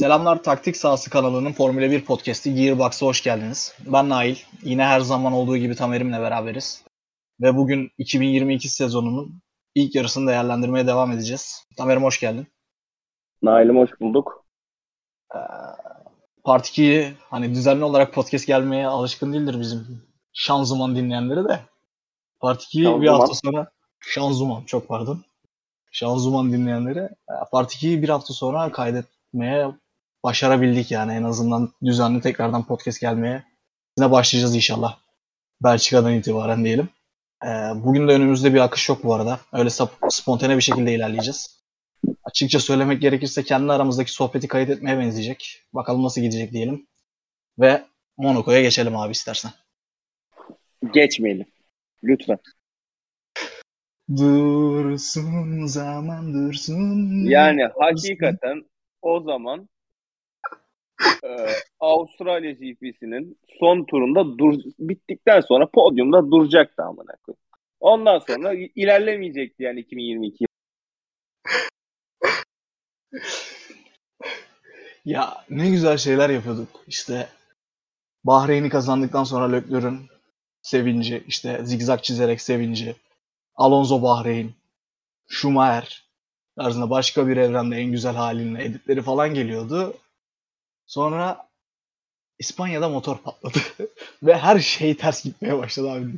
Selamlar Taktik Sahası kanalının Formula 1 podcast'i Gearbox'a hoş geldiniz. Ben Nail. Yine her zaman olduğu gibi Tamer'imle beraberiz. Ve bugün 2022 sezonunun ilk yarısını değerlendirmeye devam edeceğiz. Tamer'im hoş geldin. Nail'im hoş bulduk. Ee, Part 2'yi hani düzenli olarak podcast gelmeye alışkın değildir bizim şanzuman dinleyenleri de. Part 2'yi bir hafta sonra şanzuman çok pardon. Şanzuman dinleyenleri e, Part 2'yi bir hafta sonra kaydetmeye başarabildik yani en azından düzenli tekrardan podcast gelmeye yine başlayacağız inşallah. Belçika'dan itibaren diyelim. Ee, bugün de önümüzde bir akış yok bu arada. Öyle spontane bir şekilde ilerleyeceğiz. Açıkça söylemek gerekirse kendi aramızdaki sohbeti kayıt etmeye benzeyecek. Bakalım nasıl gidecek diyelim. Ve Monaco'ya geçelim abi istersen. Geçmeyelim. Lütfen. Dursun zaman dursun. Yani hakikaten o zaman e, Avustralya GP'sinin son turunda dur, bittikten sonra podyumda duracaktı amına koyayım. Ondan sonra ilerlemeyecekti yani 2022. ya ne güzel şeyler yapıyorduk. İşte Bahreyn'i kazandıktan sonra Leclerc'ün sevinci, işte zigzag çizerek sevinci, Alonso Bahreyn, Schumacher tarzında başka bir evrende en güzel halinle editleri falan geliyordu. Sonra İspanya'da motor patladı ve her şey ters gitmeye başladı abi.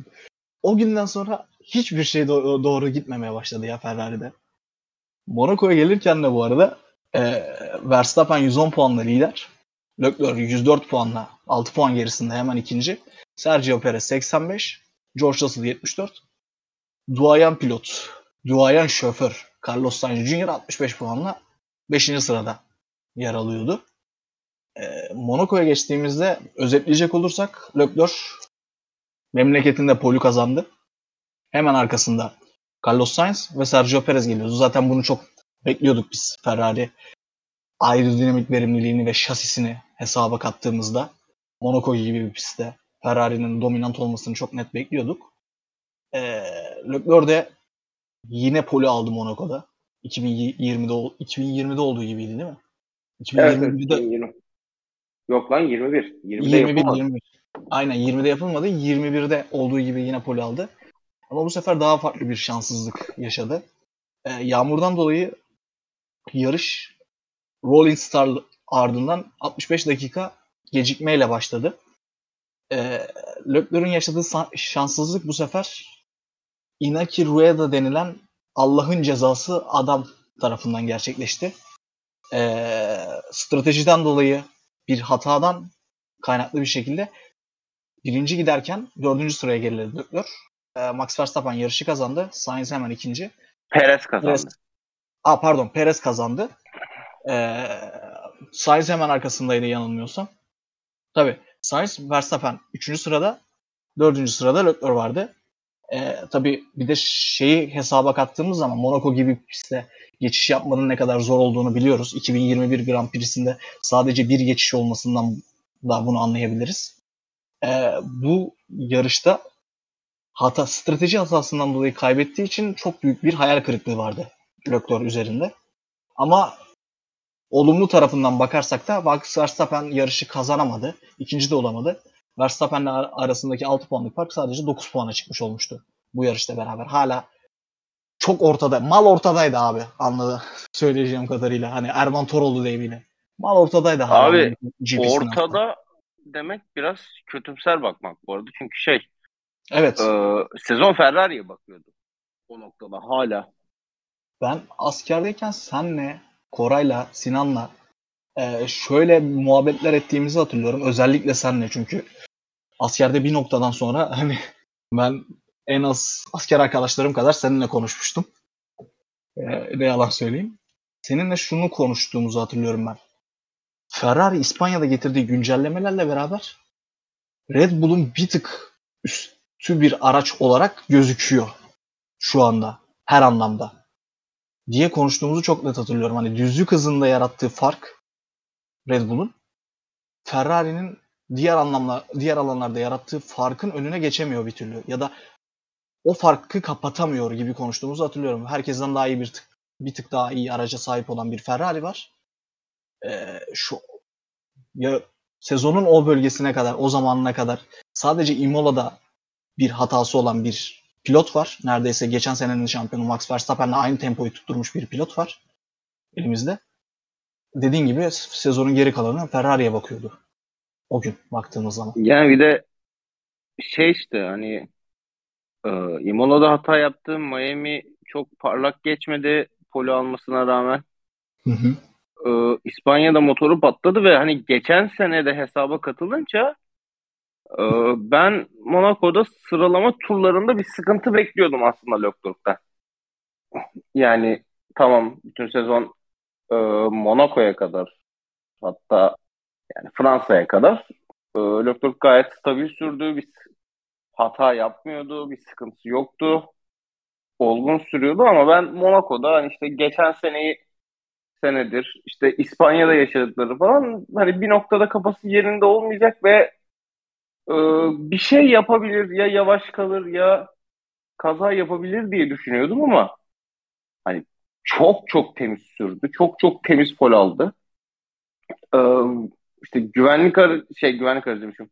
O günden sonra hiçbir şey do- doğru gitmemeye başladı ya Ferrari'de. Monaco'ya gelirken de bu arada e, Verstappen 110 puanla lider. Leclerc 104 puanla 6 puan gerisinde hemen ikinci. Sergio Perez 85. George Russell 74. Duayen pilot, duayen şoför Carlos Sainz Jr. 65 puanla 5. sırada yer alıyordu. E, Monaco'ya geçtiğimizde özetleyecek olursak Leclerc memleketinde poli kazandı. Hemen arkasında Carlos Sainz ve Sergio Perez geliyordu. Zaten bunu çok bekliyorduk biz Ferrari aerodinamik verimliliğini ve şasisini hesaba kattığımızda Monaco gibi bir pistte Ferrari'nin dominant olmasını çok net bekliyorduk. Ee, Leclerc de yine poli aldı Monaco'da. 2020'de 2020'de olduğu gibiydi değil mi? 2021'de evet, 20. Yok lan 21. 20'de 21, 21. Aynen 20'de yapılmadı. 21'de olduğu gibi yine poli aldı. Ama bu sefer daha farklı bir şanssızlık yaşadı. Ee, yağmurdan dolayı yarış Rolling Star ardından 65 dakika gecikmeyle başladı. Ee, Leclerc'in yaşadığı şanssızlık bu sefer Inaki Rueda denilen Allah'ın cezası adam tarafından gerçekleşti. Ee, stratejiden dolayı bir hatadan kaynaklı bir şekilde birinci giderken dördüncü sıraya geriledi Leclerc. Ee, Max Verstappen yarışı kazandı. Sainz hemen ikinci. Perez kazandı. Perez, Aa, pardon Perez kazandı. Ee, Sainz hemen arkasındaydı yanılmıyorsam. Tabi Sainz Verstappen 3. sırada 4. sırada Leclerc vardı. Ee, tabii bir de şeyi hesaba kattığımız zaman Monaco gibi bir pistte geçiş yapmanın ne kadar zor olduğunu biliyoruz. 2021 Grand Prix'sinde sadece bir geçiş olmasından da bunu anlayabiliriz. Ee, bu yarışta hata strateji hatasından dolayı kaybettiği için çok büyük bir hayal kırıklığı vardı Leclerc üzerinde. Ama olumlu tarafından bakarsak da Max Verstappen yarışı kazanamadı. İkinci de olamadı. Verstappen'le arasındaki 6 puanlık fark sadece 9 puana çıkmış olmuştu bu yarışta beraber. Hala çok ortada. Mal ortadaydı abi. Anladı söyleyeceğim kadarıyla. Hani Erman Toroğlu deyimiyle. Mal ortadaydı. Abi ortada hafta. demek biraz kötümser bakmak bu arada. Çünkü şey Evet. E, sezon Ferrari'ye bakıyordu. O noktada hala. Ben askerdeyken senle, Koray'la, Sinan'la e, şöyle muhabbetler ettiğimizi hatırlıyorum. Özellikle senle çünkü askerde bir noktadan sonra hani ben en az asker arkadaşlarım kadar seninle konuşmuştum. E, ne yalan söyleyeyim. Seninle şunu konuştuğumuzu hatırlıyorum ben. Ferrari İspanya'da getirdiği güncellemelerle beraber Red Bull'un bir tık üstü bir araç olarak gözüküyor şu anda her anlamda diye konuştuğumuzu çok net hatırlıyorum. Hani düzlük hızında yarattığı fark Red Bull'un Ferrari'nin diğer anlamlar diğer alanlarda yarattığı farkın önüne geçemiyor bir türlü ya da o farkı kapatamıyor gibi konuştuğumuzu hatırlıyorum. Herkesten daha iyi bir tık bir tık daha iyi araca sahip olan bir Ferrari var. e, şu ya sezonun o bölgesine kadar, o zamanına kadar sadece Imola'da bir hatası olan bir pilot var. Neredeyse geçen senenin şampiyonu Max Verstappen'le aynı tempoyu tutturmuş bir pilot var elimizde. Dediğin gibi sezonun geri kalanı Ferrari'ye bakıyordu. O gün baktığımız zaman. Yani bir de şey işte hani e, Imola'da hata yaptı. Miami çok parlak geçmedi polo almasına rağmen. Hı hı. E, İspanya'da motoru patladı ve hani geçen sene de hesaba katılınca e, ben Monaco'da sıralama turlarında bir sıkıntı bekliyordum aslında Leclerc'ten. Yani tamam bütün sezon e, Monaco'ya kadar hatta yani Fransa'ya kadar e, Leclerc gayet stabil sürdü. Bir hata yapmıyordu. Bir sıkıntısı yoktu. Olgun sürüyordu ama ben Monaco'da hani işte geçen seneyi senedir işte İspanya'da yaşadıkları falan hani bir noktada kafası yerinde olmayacak ve e, bir şey yapabilir ya yavaş kalır ya kaza yapabilir diye düşünüyordum ama hani çok çok temiz sürdü. Çok çok temiz pol aldı. Ee, işte güvenlik ar şey güvenlik aracı demişim.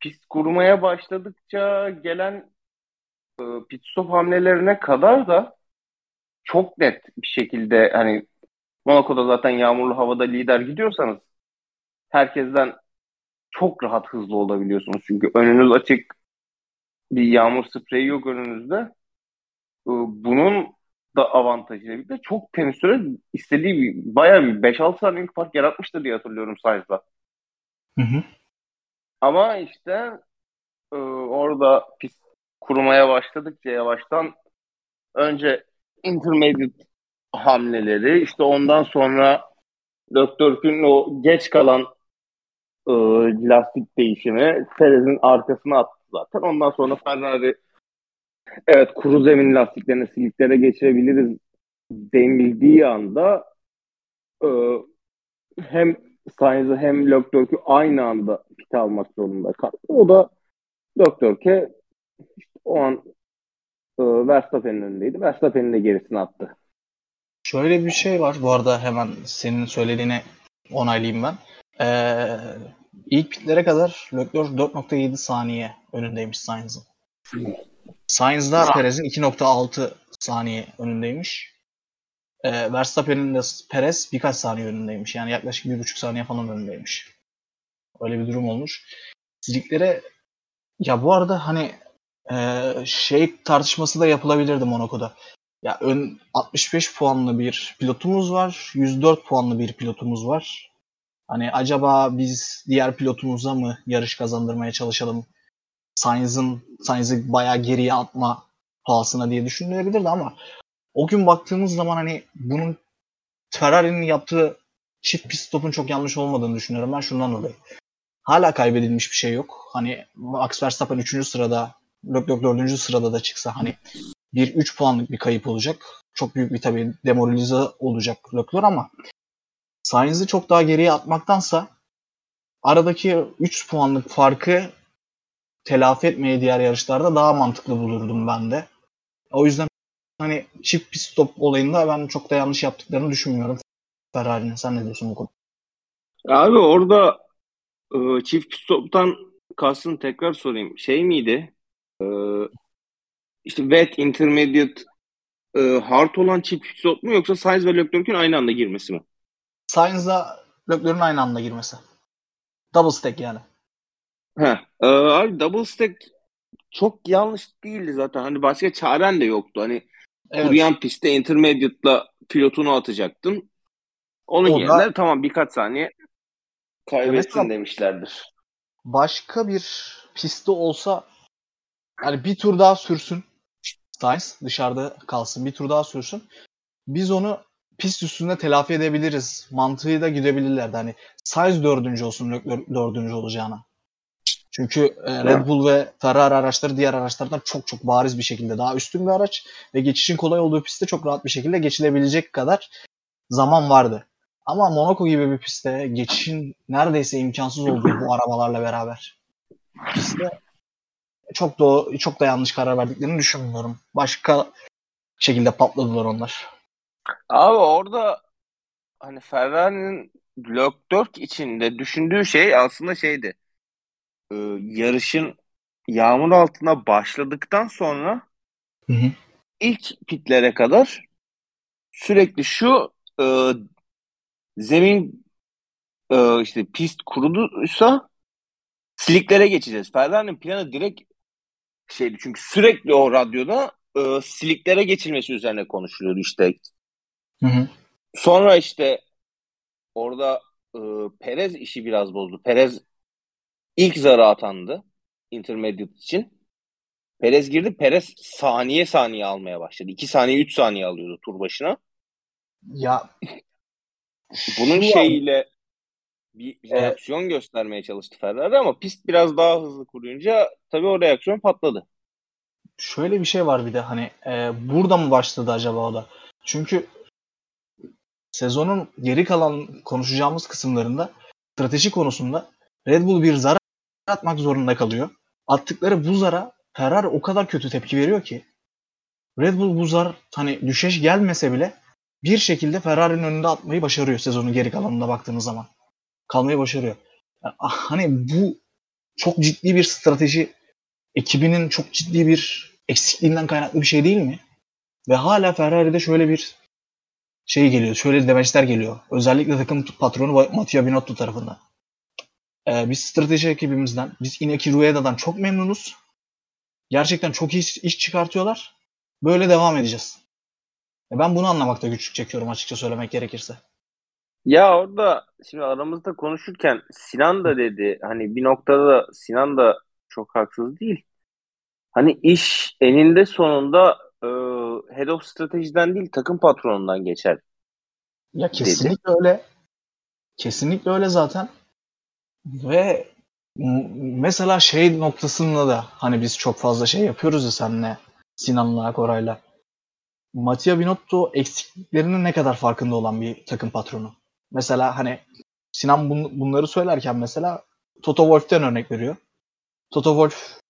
Pist kurmaya başladıkça gelen e, pit stop hamlelerine kadar da çok net bir şekilde hani Monaco'da zaten yağmurlu havada lider gidiyorsanız herkesten çok rahat hızlı olabiliyorsunuz. Çünkü önünüz açık bir yağmur spreyi yok önünüzde. Ee, bunun da avantajıyla birlikte çok temiz süre istediği bir, bayağı bir 5-6 saniyelik fark yaratmıştı diye hatırlıyorum Sainz'la. Hı hı. Ama işte e, orada pist kurmaya başladıkça yavaştan önce intermediate hamleleri işte ondan sonra Döktürk'ün o geç kalan e, lastik değişimi Perez'in arkasına attı zaten. Ondan sonra Ferrari evet kuru zemin lastiklerini siliklere geçirebiliriz denildiği anda e, hem Sainz'ı hem Leclerc'ü aynı anda pit almak zorunda kaldı. O da Leclerc'e işte o an e, Verstappen'in önündeydi. Verstappen'in de gerisine attı. Şöyle bir şey var. Bu arada hemen senin söylediğini onaylayayım ben. Ee, ilk pitlere kadar Leclerc 4.7 saniye önündeymiş Sainz'ın. Sainz'da Perez'in 2.6 saniye önündeymiş. Ee, Verstappen'in de Perez birkaç saniye önündeymiş. Yani yaklaşık 1.5 saniye falan önündeymiş. Öyle bir durum olmuş. Siliklere ya bu arada hani e, şey tartışması da yapılabilirdi Monaco'da. Ya ön 65 puanlı bir pilotumuz var. 104 puanlı bir pilotumuz var. Hani acaba biz diğer pilotumuza mı yarış kazandırmaya çalışalım? Sainz'ın Sainz'ı bayağı geriye atma pahasına diye düşünülebilirdi ama o gün baktığımız zaman hani bunun Ferrari'nin yaptığı çift pit stopun çok yanlış olmadığını düşünüyorum ben şundan dolayı. Hala kaybedilmiş bir şey yok. Hani Max Verstappen 3. sırada, Leclerc 4. sırada da çıksa hani bir 3 puanlık bir kayıp olacak. Çok büyük bir tabii demoralize olacak Leclerc ama Sainz'i çok daha geriye atmaktansa aradaki 3 puanlık farkı telafi etmeye diğer yarışlarda daha mantıklı bulurdum ben de. O yüzden hani çift pit stop olayında ben çok da yanlış yaptıklarını düşünmüyorum Ferrari'nin. Sen ne diyorsun bu konuda? Abi orada e, çift pit stop'tan kastın tekrar sorayım. Şey miydi? E, işte wet, intermediate, e, hard olan çift pit stop mu yoksa Sainz ve Leclerc'in aynı anda girmesi mi? Sainz'la Leclerc'in aynı anda girmesi. Double stack yani. Heh, e, abi double stack çok yanlış değildi zaten. Hani başka çaren de yoktu. Hani Evet. kuruyan pistte intermediate'la pilotunu atacaktın. Onun O da- yerine tamam birkaç saniye kaybetsin Evet. demişlerdir. Başka bir pistte olsa yani bir tur daha sürsün. Sainz dışarıda kalsın. Bir tur daha sürsün. Biz onu pist üstünde telafi edebiliriz. Mantığı da gidebilirlerdi. Hani Sainz dördüncü olsun Leclerc dördüncü olacağına. Çünkü e, Red Bull ve Ferrari araçları diğer araçlardan çok çok bariz bir şekilde daha üstün bir araç ve geçişin kolay olduğu pistte çok rahat bir şekilde geçilebilecek kadar zaman vardı. Ama Monaco gibi bir pistte geçişin neredeyse imkansız olduğu bu arabalarla beraber pistte çok da çok da yanlış karar verdiklerini düşünmüyorum. Başka şekilde patladılar onlar. Abi orada hani Ferrari'nin Leclerc içinde düşündüğü şey aslında şeydi. Ee, yarışın yağmur altına başladıktan sonra Hı hı. ilk pitlere kadar sürekli şu e, zemin e, işte pist kuruduysa siliklere geçeceğiz. Ferrari'nin planı direkt şeydi çünkü sürekli o radyoda e, siliklere geçilmesi üzerine konuşuluyordu işte. Hı hı. Sonra işte orada e, Perez işi biraz bozdu. Perez ilk zara atandı intermediate için. Perez girdi. Perez saniye saniye almaya başladı. 2 saniye 3 saniye alıyordu tur başına. Ya Bunun şeyiyle bir reaksiyon göstermeye çalıştı Ferrari ama pist biraz daha hızlı kuruyunca tabii o reaksiyon patladı. şöyle bir şey var bir de hani e, burada mı başladı acaba o da? Çünkü sezonun geri kalan konuşacağımız kısımlarında strateji konusunda Red Bull bir zar atmak zorunda kalıyor. Attıkları bu zara Ferrari o kadar kötü tepki veriyor ki Red Bull bu zar hani düşeş gelmese bile bir şekilde Ferrari'nin önünde atmayı başarıyor sezonun geri kalanında baktığınız zaman. Kalmayı başarıyor. Yani, ah, hani bu çok ciddi bir strateji ekibinin çok ciddi bir eksikliğinden kaynaklı bir şey değil mi? Ve hala Ferrari'de şöyle bir şey geliyor. Şöyle demeçler geliyor. Özellikle takım patronu Mattia Binotto tarafından. Ee, biz strateji ekibimizden, biz Inaki Rueda'dan çok memnunuz. Gerçekten çok iyi iş çıkartıyorlar. Böyle devam edeceğiz. E, Ben bunu anlamakta güçlük çekiyorum açıkça söylemek gerekirse. Ya orada şimdi aramızda konuşurken Sinan da dedi hani bir noktada da Sinan da çok haksız değil. Hani iş eninde sonunda e, head of stratejiden değil takım patronundan geçer. Ya kesinlikle öyle. Kesinlikle öyle zaten. Ve mesela şey noktasında da hani biz çok fazla şey yapıyoruz ya seninle Sinan'la Koray'la. Mattia Binotto eksikliklerinin ne kadar farkında olan bir takım patronu. Mesela hani Sinan bun- bunları söylerken mesela Toto Wolff'ten örnek veriyor. Toto Wolff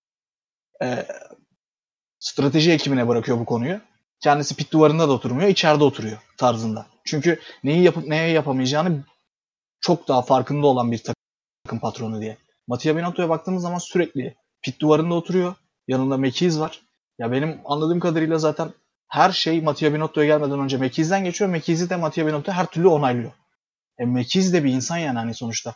e, strateji ekibine bırakıyor bu konuyu. Kendisi pit duvarında da oturmuyor, içeride oturuyor tarzında. Çünkü neyi yapıp neye yapamayacağını çok daha farkında olan bir takım patronu diye. Mattia Binotto'ya baktığımız zaman sürekli pit duvarında oturuyor. Yanında Mekiz var. Ya benim anladığım kadarıyla zaten her şey Mattia Binotto'ya gelmeden önce Mekiz'den geçiyor. Mekiz'i de Mattia Binotto her türlü onaylıyor. E Mekiz de bir insan yani hani sonuçta.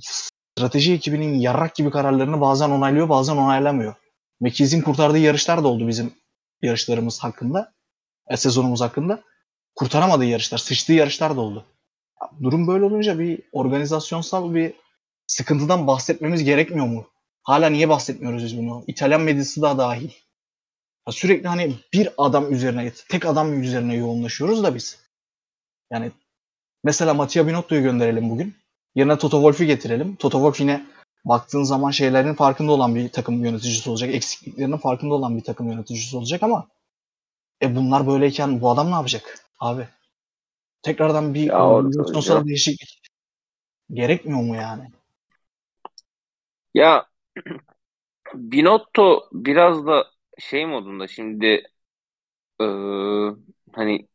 Strateji ekibinin yarrak gibi kararlarını bazen onaylıyor bazen onaylamıyor. Mekiz'in kurtardığı yarışlar da oldu bizim yarışlarımız hakkında. E, sezonumuz hakkında. Kurtaramadığı yarışlar, sıçtığı yarışlar da oldu. Durum böyle olunca bir organizasyonsal bir sıkıntıdan bahsetmemiz gerekmiyor mu? Hala niye bahsetmiyoruz biz bunu? İtalyan medyası da dahil. Ya sürekli hani bir adam üzerine, tek adam üzerine yoğunlaşıyoruz da biz. Yani mesela Mattia Binotto'yu gönderelim bugün. Yerine Toto Wolff'u getirelim. Toto Wolff yine baktığın zaman şeylerin farkında olan bir takım yöneticisi olacak. Eksikliklerinin farkında olan bir takım yöneticisi olacak ama e bunlar böyleyken bu adam ne yapacak abi? Tekrardan bir Ya ya. değişiklik gerekmiyor mu yani? Ya Binotto biraz da şey modunda şimdi e, hani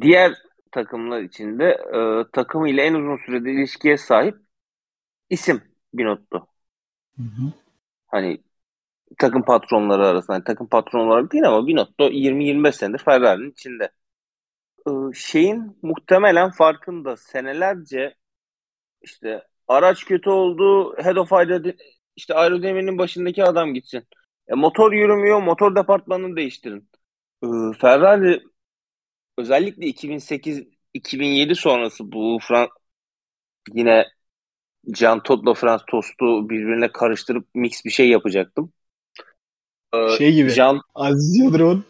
diğer takımlar içinde e, takımıyla en uzun sürede ilişkiye sahip isim Binotto. Hı hı. Hani takım patronları arasında. Hani takım patronları değil ama Binotto 20-25 senedir Ferrari'nin içinde. Ee, şeyin muhtemelen farkında senelerce işte araç kötü oldu. Head of aero, işte aerodinaminin başındaki adam gitsin. E, motor yürümüyor. Motor departmanını değiştirin. Ee, Ferrari özellikle 2008-2007 sonrası bu Fran yine Jean Todt'la Frans Tost'u birbirine karıştırıp mix bir şey yapacaktım. Ee, Şey gibi. Jean Aziz Yıldırım'ın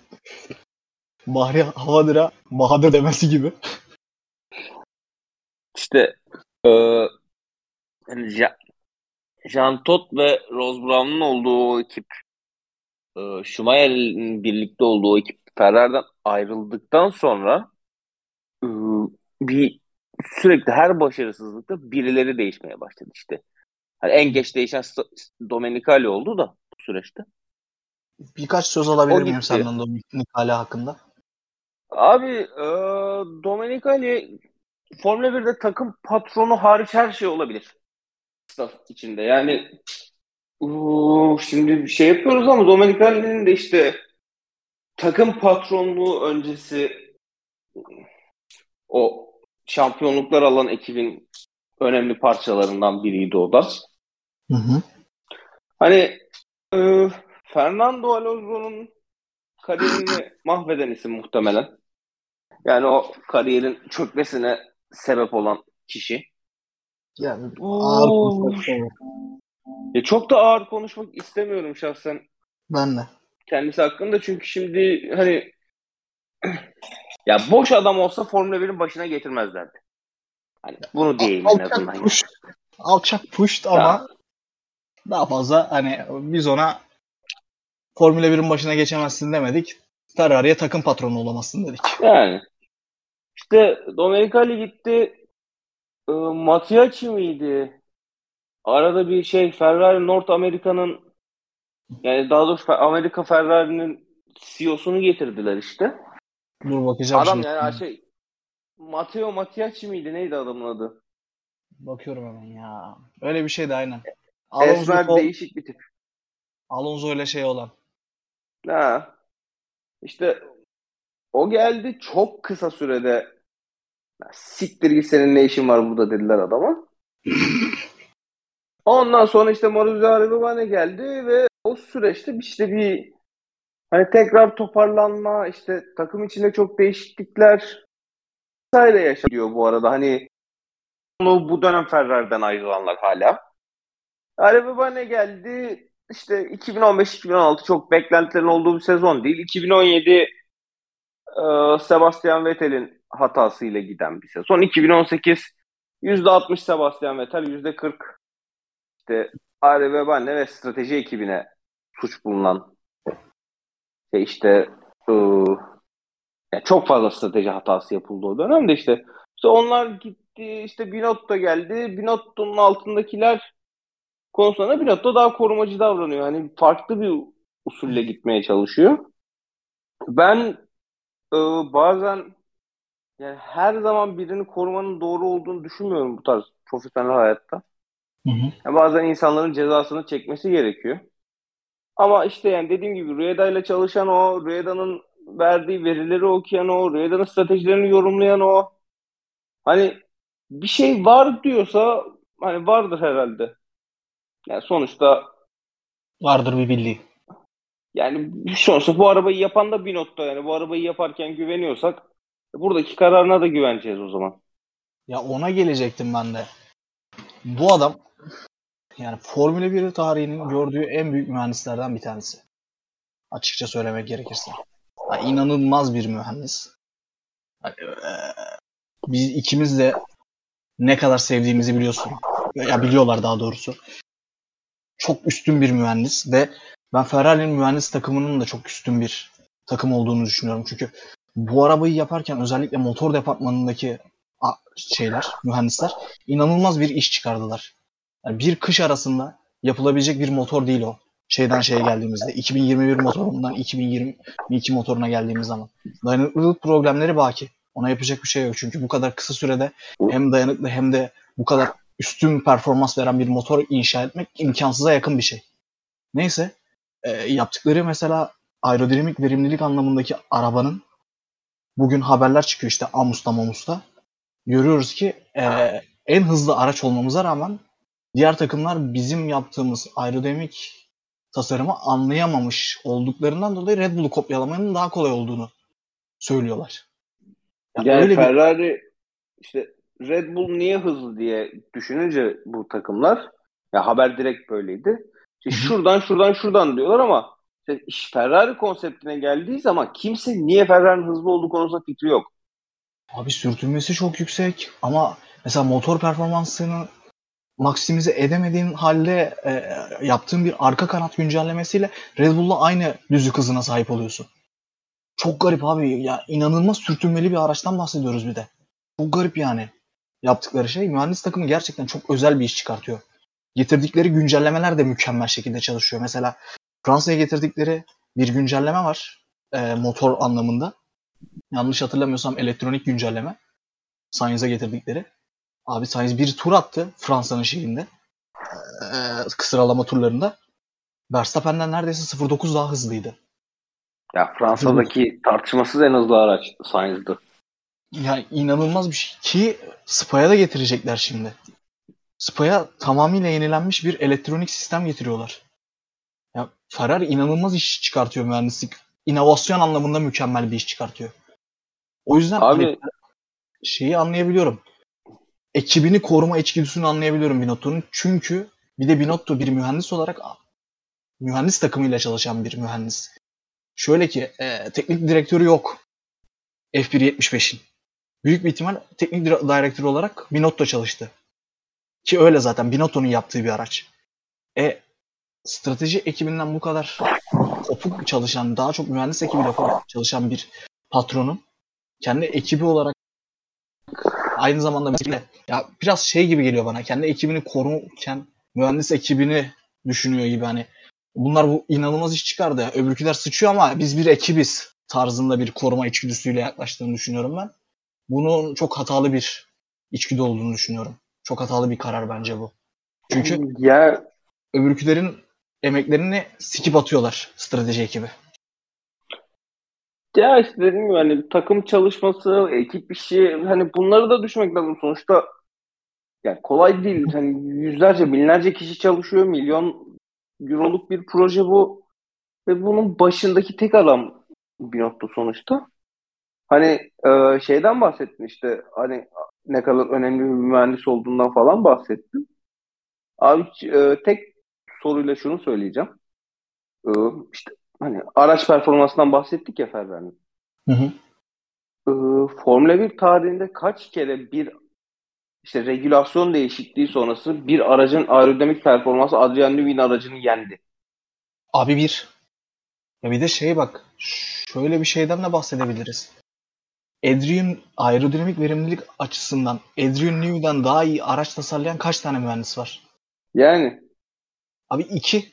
Bahri Havadır'a Bahadır demesi gibi. İşte e, hani Ja- Jean Todt ve Rose Brown'un olduğu o ekip e, Schumacher'in birlikte olduğu o ekip Ferrari'den ayrıldıktan sonra e, bir sürekli her başarısızlıkta birileri değişmeye başladı işte. Hani en geç değişen Domenicali oldu da bu süreçte. Birkaç söz alabilir miyim senden Dominik Hala hakkında? Abi e, Domenicali Formula 1'de takım patronu hariç her şey olabilir. Staff içinde. Yani uu, şimdi bir şey yapıyoruz ama Domenicali'nin de işte takım patronluğu öncesi o şampiyonluklar alan ekibin önemli parçalarından biriydi o da. Hı hı. Hani e, Fernando Alonso'nun kariyerini mahveden isim muhtemelen. Yani o kariyerin çökmesine sebep olan kişi. Yani ağır konuşmak. Ya çok da ağır konuşmak istemiyorum şahsen Ben de. kendisi hakkında çünkü şimdi hani ya boş adam olsa Formula 1'in başına getirmezlerdi. Hani bunu diyeyim en azından. Alçak ya. push. Alçak pushed ama daha fazla hani biz ona Formula 1'in başına geçemezsin demedik. Ferrari'ye takım patronu olamazsın dedik. Yani. İşte Domenicali gitti. E, Matiachi miydi? Arada bir şey Ferrari North Amerika'nın yani daha doğrusu Amerika Ferrari'nin CEO'sunu getirdiler işte. Dur bakacağım Adam şimdi. yani şey Matteo Matiachi miydi? Neydi adamın adı? Bakıyorum hemen ya. Öyle bir şeydi aynen. Esmer Alonso, değişik bir tip. Alonso ile şey olan. Ha. İşte o geldi çok kısa sürede "Ya siktir git senin ne işin var burada dediler adama. Ondan sonra işte Maruzi Arabivane geldi ve o süreçte işte bir hani tekrar toparlanma işte takım içinde çok değişiklikler vesaire yaşanıyor bu arada. Hani bu dönem Ferrari'den ayrılanlar hala. Arabivane geldi işte 2015-2016 çok beklentilerin olduğu bir sezon değil. 2017 e, Sebastian Vettel'in hatasıyla giden bir sezon. 2018 %60 Sebastian Vettel, %40 işte Ari Webanne ve strateji ekibine suç bulunan şey işte e, yani çok fazla strateji hatası yapıldı o dönemde işte. İşte onlar gitti, işte Binotto geldi. Binotto'nun altındakiler konusunda Binotto daha korumacı davranıyor. Hani farklı bir usulle gitmeye çalışıyor. Ben e, bazen yani her zaman birini korumanın doğru olduğunu düşünmüyorum bu tarz profesyonel hayatta. Hı hı. Yani bazen insanların cezasını çekmesi gerekiyor. Ama işte yani dediğim gibi Rueda ile çalışan o, Rueda'nın verdiği verileri okuyan o, Rueda'nın stratejilerini yorumlayan o. Hani bir şey var diyorsa hani vardır herhalde. Yani sonuçta Vardır bir bildiği. yani sonuçta bu arabayı yapan da Binotto yani bu arabayı yaparken güveniyorsak buradaki kararına da güveneceğiz o zaman. Ya ona gelecektim ben de. Bu adam yani Formula 1 tarihinin gördüğü en büyük mühendislerden bir tanesi. Açıkça söylemek gerekirse. Ya inanılmaz bir mühendis. Yani, eee, biz ikimiz de ne kadar sevdiğimizi biliyorsun. Ya biliyorlar daha doğrusu. Çok üstün bir mühendis ve ben Ferrari'nin mühendis takımının da çok üstün bir takım olduğunu düşünüyorum. Çünkü bu arabayı yaparken özellikle motor departmanındaki şeyler, mühendisler inanılmaz bir iş çıkardılar. Yani bir kış arasında yapılabilecek bir motor değil o. Şeyden şeye geldiğimizde 2021 motorundan 2022 motoruna geldiğimiz zaman. Dayanıklılık problemleri baki. Ona yapacak bir şey yok. Çünkü bu kadar kısa sürede hem dayanıklı hem de bu kadar üstün performans veren bir motor inşa etmek imkansıza yakın bir şey. Neyse e, yaptıkları mesela aerodinamik verimlilik anlamındaki arabanın bugün haberler çıkıyor işte Amus'ta Mamus'ta. Görüyoruz ki e, en hızlı araç olmamıza rağmen diğer takımlar bizim yaptığımız aerodinamik tasarımı anlayamamış olduklarından dolayı Red Bull'u kopyalamanın daha kolay olduğunu söylüyorlar. Yani Yani öyle bir Ferrari işte Red Bull niye hızlı diye düşününce bu takımlar ya haber direkt böyleydi. İşte şuradan şuradan şuradan diyorlar ama Ferrari konseptine geldiği zaman kimse niye Ferrari'nin hızlı olduğu konusunda fikri yok. Abi sürtünmesi çok yüksek ama mesela motor performansını maksimize edemediğin halde e, yaptığın bir arka kanat güncellemesiyle Red Bull'la aynı düzlük hızına sahip oluyorsun. Çok garip abi. Ya inanılmaz sürtünmeli bir araçtan bahsediyoruz bir de. Çok garip yani. Yaptıkları şey mühendis takımı gerçekten çok özel bir iş çıkartıyor. Getirdikleri güncellemeler de mükemmel şekilde çalışıyor. Mesela Fransa'ya getirdikleri bir güncelleme var. e, motor anlamında. Yanlış hatırlamıyorsam elektronik güncelleme. Sainz'a getirdikleri. Abi Sainz bir tur attı Fransa'nın şeyinde. Ee, sıralama turlarında. Verstappen'den neredeyse 0.9 daha hızlıydı. Ya Fransa'daki tartışmasız en hızlı araç Sainz'dı. Yani inanılmaz bir şey. Ki Spa'ya da getirecekler şimdi. Spa'ya tamamıyla yenilenmiş bir elektronik sistem getiriyorlar. Ya Ferrari inanılmaz iş çıkartıyor mühendislik. İnovasyon anlamında mükemmel bir iş çıkartıyor. O yüzden Abi- hani şeyi anlayabiliyorum. Ekibini koruma içgüdüsünü anlayabiliyorum Binotto'nun. Çünkü bir de Binotto bir mühendis olarak mühendis takımıyla çalışan bir mühendis. Şöyle ki e, teknik direktörü yok. F1.75'in. Büyük bir ihtimal teknik dire- direktör olarak Binotto çalıştı. Ki öyle zaten Binotto'nun yaptığı bir araç. E strateji ekibinden bu kadar kopuk çalışan, daha çok mühendis ekibiyle çalışan bir patronun kendi ekibi olarak aynı zamanda mesela ya biraz şey gibi geliyor bana. Kendi ekibini korurken mühendis ekibini düşünüyor gibi hani bunlar bu inanılmaz iş çıkardı. ya. Öbürküler sıçıyor ama biz bir ekibiz tarzında bir koruma içgüdüsüyle yaklaştığını düşünüyorum ben. Bunun çok hatalı bir içgüdü olduğunu düşünüyorum. Çok hatalı bir karar bence bu. Çünkü ya öbürkülerin emeklerini sikip atıyorlar strateji ekibi. Ya işte dediğim gibi hani takım çalışması, ekip işi hani bunları da düşünmek lazım. Sonuçta yani kolay değil. Hani yüzlerce, binlerce kişi çalışıyor. Milyon euroluk bir proje bu. Ve bunun başındaki tek adam Binotto sonuçta. Hani e, şeyden bahsettin işte hani ne kadar önemli bir mühendis olduğundan falan bahsettin. Abi e, tek soruyla şunu söyleyeceğim. E, işte hani araç performansından bahsettik ya Ferrari'nin. Hı hı. Ee, Formula 1 tarihinde kaç kere bir işte regülasyon değişikliği sonrası bir aracın aerodinamik performansı Adrian Newey'in aracını yendi. Abi bir. Ya bir de şey bak. Şöyle bir şeyden de bahsedebiliriz. Adrian aerodinamik verimlilik açısından Adrian Newey'den daha iyi araç tasarlayan kaç tane mühendis var? Yani Abi iki.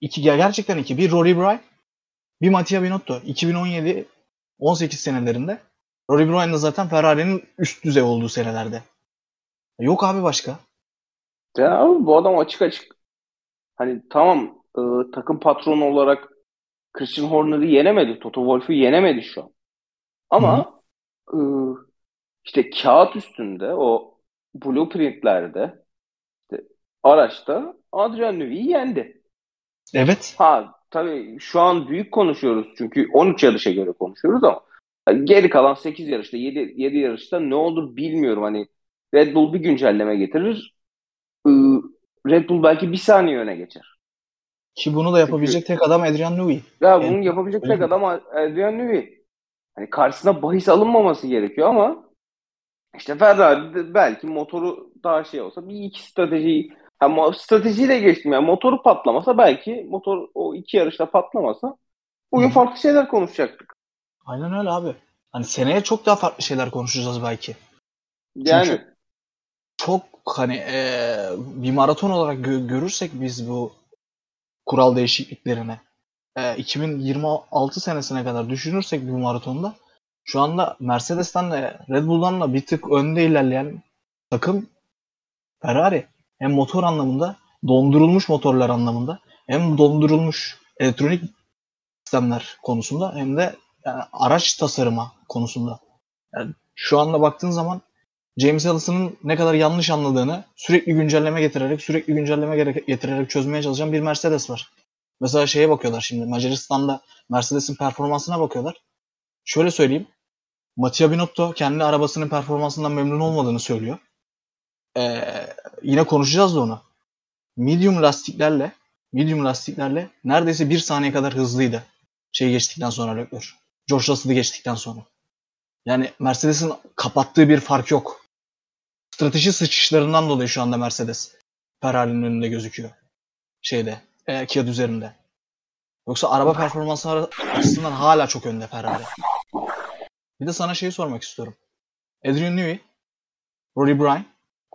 İki gerçekten iki. Bir Rory Bryan, bir Mattia Binotto. 2017 18 senelerinde. Rory Bryan da zaten Ferrari'nin üst düzey olduğu senelerde. Yok abi başka. ya abi bu adam açık açık hani tamam e, takım patronu olarak Christian Horner'ı yenemedi. Toto Wolff'u yenemedi şu an. Ama e, işte kağıt üstünde o blueprintlerde işte araçta Adrian Newey'i yendi. Evet. Ha tabii şu an büyük konuşuyoruz çünkü 13 yarışa göre konuşuyoruz ama geri kalan 8 yarışta 7, 7 yarışta ne olur bilmiyorum. Hani Red Bull bir güncelleme getirir. Red Bull belki bir saniye öne geçer. Ki bunu da yapabilecek tek adam Adrian Newey. Ya Evet, bunu yapabilecek tek adam Adrian Newey. Hani karşısına bahis alınmaması gerekiyor ama işte Ferrari belki motoru daha şey olsa bir iki strateji ama stratejiyle geçtim yani motoru patlamasa belki motor o iki yarışta patlamasa bugün Hı. farklı şeyler konuşacaktık. Aynen öyle abi. Hani seneye çok daha farklı şeyler konuşacağız belki. Yani Çok hani eee, bir maraton olarak gö- görürsek biz bu kural değişikliklerini eee, 2026 senesine kadar düşünürsek bu maratonda şu anda Mercedes'ten de Red Bull'dan da bir tık önde ilerleyen takım Ferrari. Hem motor anlamında, dondurulmuş motorlar anlamında, hem dondurulmuş elektronik sistemler konusunda hem de yani araç tasarıma konusunda. Yani şu anda baktığın zaman James Ellison'ın ne kadar yanlış anladığını sürekli güncelleme getirerek, sürekli güncelleme getirerek çözmeye çalışan bir Mercedes var. Mesela şeye bakıyorlar şimdi. Macaristan'da Mercedes'in performansına bakıyorlar. Şöyle söyleyeyim. Mattia Binotto kendi arabasının performansından memnun olmadığını söylüyor. Ee, yine konuşacağız da onu. Medium lastiklerle medium lastiklerle neredeyse bir saniye kadar hızlıydı. Şey geçtikten sonra Leclerc. George Russell'ı geçtikten sonra. Yani Mercedes'in kapattığı bir fark yok. Strateji sıçışlarından dolayı şu anda Mercedes Ferrari'nin önünde gözüküyor. Şeyde, e, Kiat üzerinde. Yoksa araba performansı açısından hala çok önde Ferrari. Bir de sana şeyi sormak istiyorum. Adrian Newey, Rory Bryan,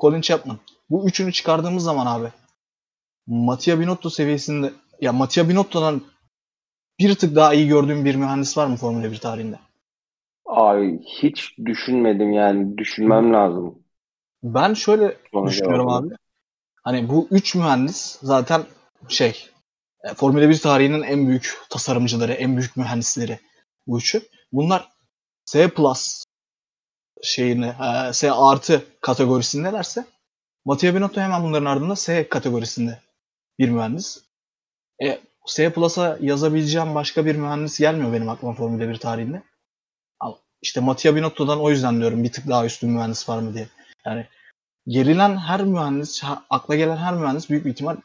Colin Chapman. Bu üçünü çıkardığımız zaman abi Mattia Binotto seviyesinde ya Mattia Binotto'dan bir tık daha iyi gördüğüm bir mühendis var mı Formula 1 tarihinde? Ay hiç düşünmedim yani. Düşünmem lazım. Ben şöyle Sonra düşünüyorum abi. Hani bu üç mühendis zaten şey e, Formula 1 tarihinin en büyük tasarımcıları, en büyük mühendisleri bu üçü. Bunlar plus şeyini, e, S artı kategorisindelerse Mattia Binotto hemen bunların ardında S kategorisinde bir mühendis. E, S Plus'a yazabileceğim başka bir mühendis gelmiyor benim aklıma Formula 1 tarihinde. Ama işte Mattia Binotto'dan o yüzden diyorum bir tık daha üstün mühendis var mı diye. Yani gerilen her mühendis, akla gelen her mühendis büyük bir ihtimal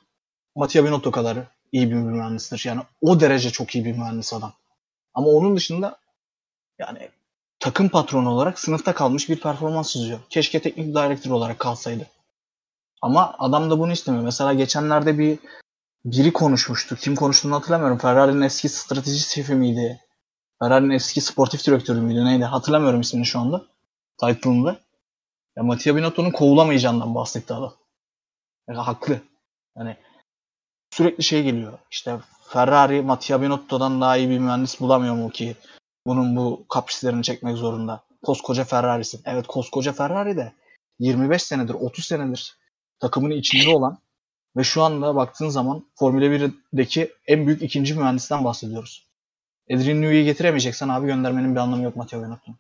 Mattia Binotto kadar iyi bir mühendistir. Yani o derece çok iyi bir mühendis adam. Ama onun dışında yani takım patronu olarak sınıfta kalmış bir performans çiziyor. Keşke teknik direktör olarak kalsaydı. Ama adam da bunu istemiyor. Mesela geçenlerde bir biri konuşmuştu. Kim konuştuğunu hatırlamıyorum. Ferrari'nin eski strateji şefi miydi? Ferrari'nin eski sportif direktörü müydü? Neydi? Hatırlamıyorum ismini şu anda. Title'ında. Ya Mattia Binotto'nun kovulamayacağından bahsetti adam. Yani haklı. Yani sürekli şey geliyor. İşte Ferrari Mattia Binotto'dan daha iyi bir mühendis bulamıyor mu ki bunun bu kaprislerini çekmek zorunda. Koskoca Ferrari'sin. Evet koskoca Ferrari de 25 senedir, 30 senedir takımın içinde olan ve şu anda baktığın zaman Formula 1'deki en büyük ikinci mühendisten bahsediyoruz. Adrian Newey'i getiremeyeceksen abi göndermenin bir anlamı yok Matteo Binotto'nun.